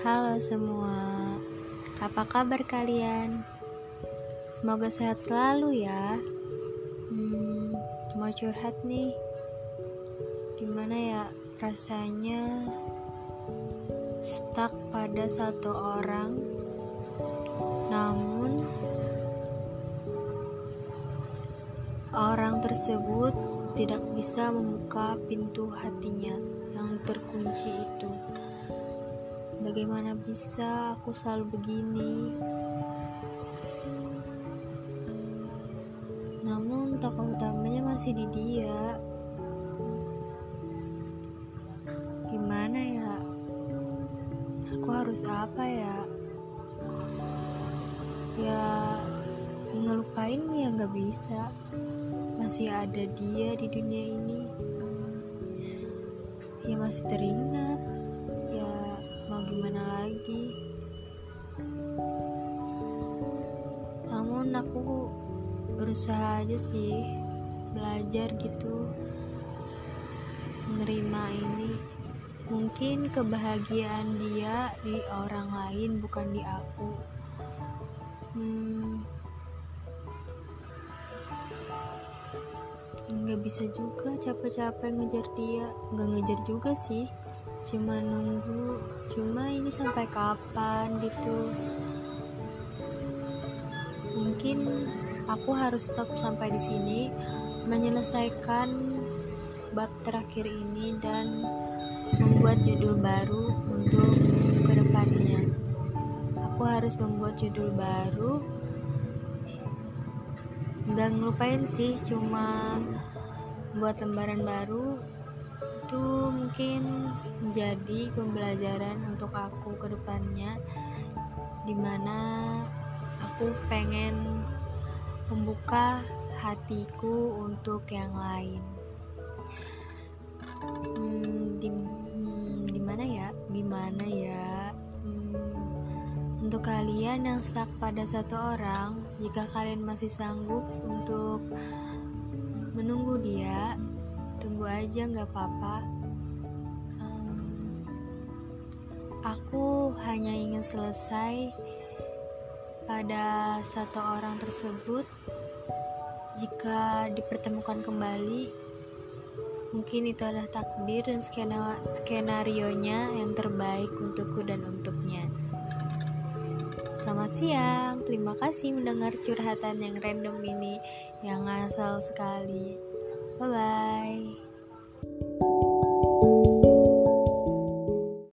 Halo semua, apa kabar kalian? Semoga sehat selalu ya. Hmm, mau curhat nih. Gimana ya rasanya stuck pada satu orang, namun orang tersebut tidak bisa membuka pintu hatinya yang terkunci itu. Bagaimana bisa aku selalu begini? Namun tokoh utamanya masih di dia. Gimana ya? Aku harus apa ya? Ya ngelupain ya nggak bisa masih ada dia di dunia ini ya masih teringat gimana lagi? Namun aku berusaha aja sih belajar gitu menerima ini. Mungkin kebahagiaan dia di orang lain bukan di aku. Hmm, nggak bisa juga capek-capek ngejar dia. Nggak ngejar juga sih cuma nunggu cuma ini sampai kapan gitu. Mungkin aku harus stop sampai di sini menyelesaikan bab terakhir ini dan membuat judul baru untuk ke depannya. Aku harus membuat judul baru. Nggak ngelupain sih cuma buat lembaran baru itu mungkin menjadi pembelajaran untuk aku ke depannya di mana aku pengen membuka hatiku untuk yang lain. Hmm, di, hmm, di mana ya? Gimana ya? Hmm, untuk kalian yang stuck pada satu orang jika kalian masih sanggup untuk menunggu dia aja nggak apa-apa um, aku hanya ingin selesai pada satu orang tersebut jika dipertemukan kembali mungkin itu adalah takdir dan skenario nya yang terbaik untukku dan untuknya Selamat siang, terima kasih mendengar curhatan yang random ini yang asal sekali. Bye bye.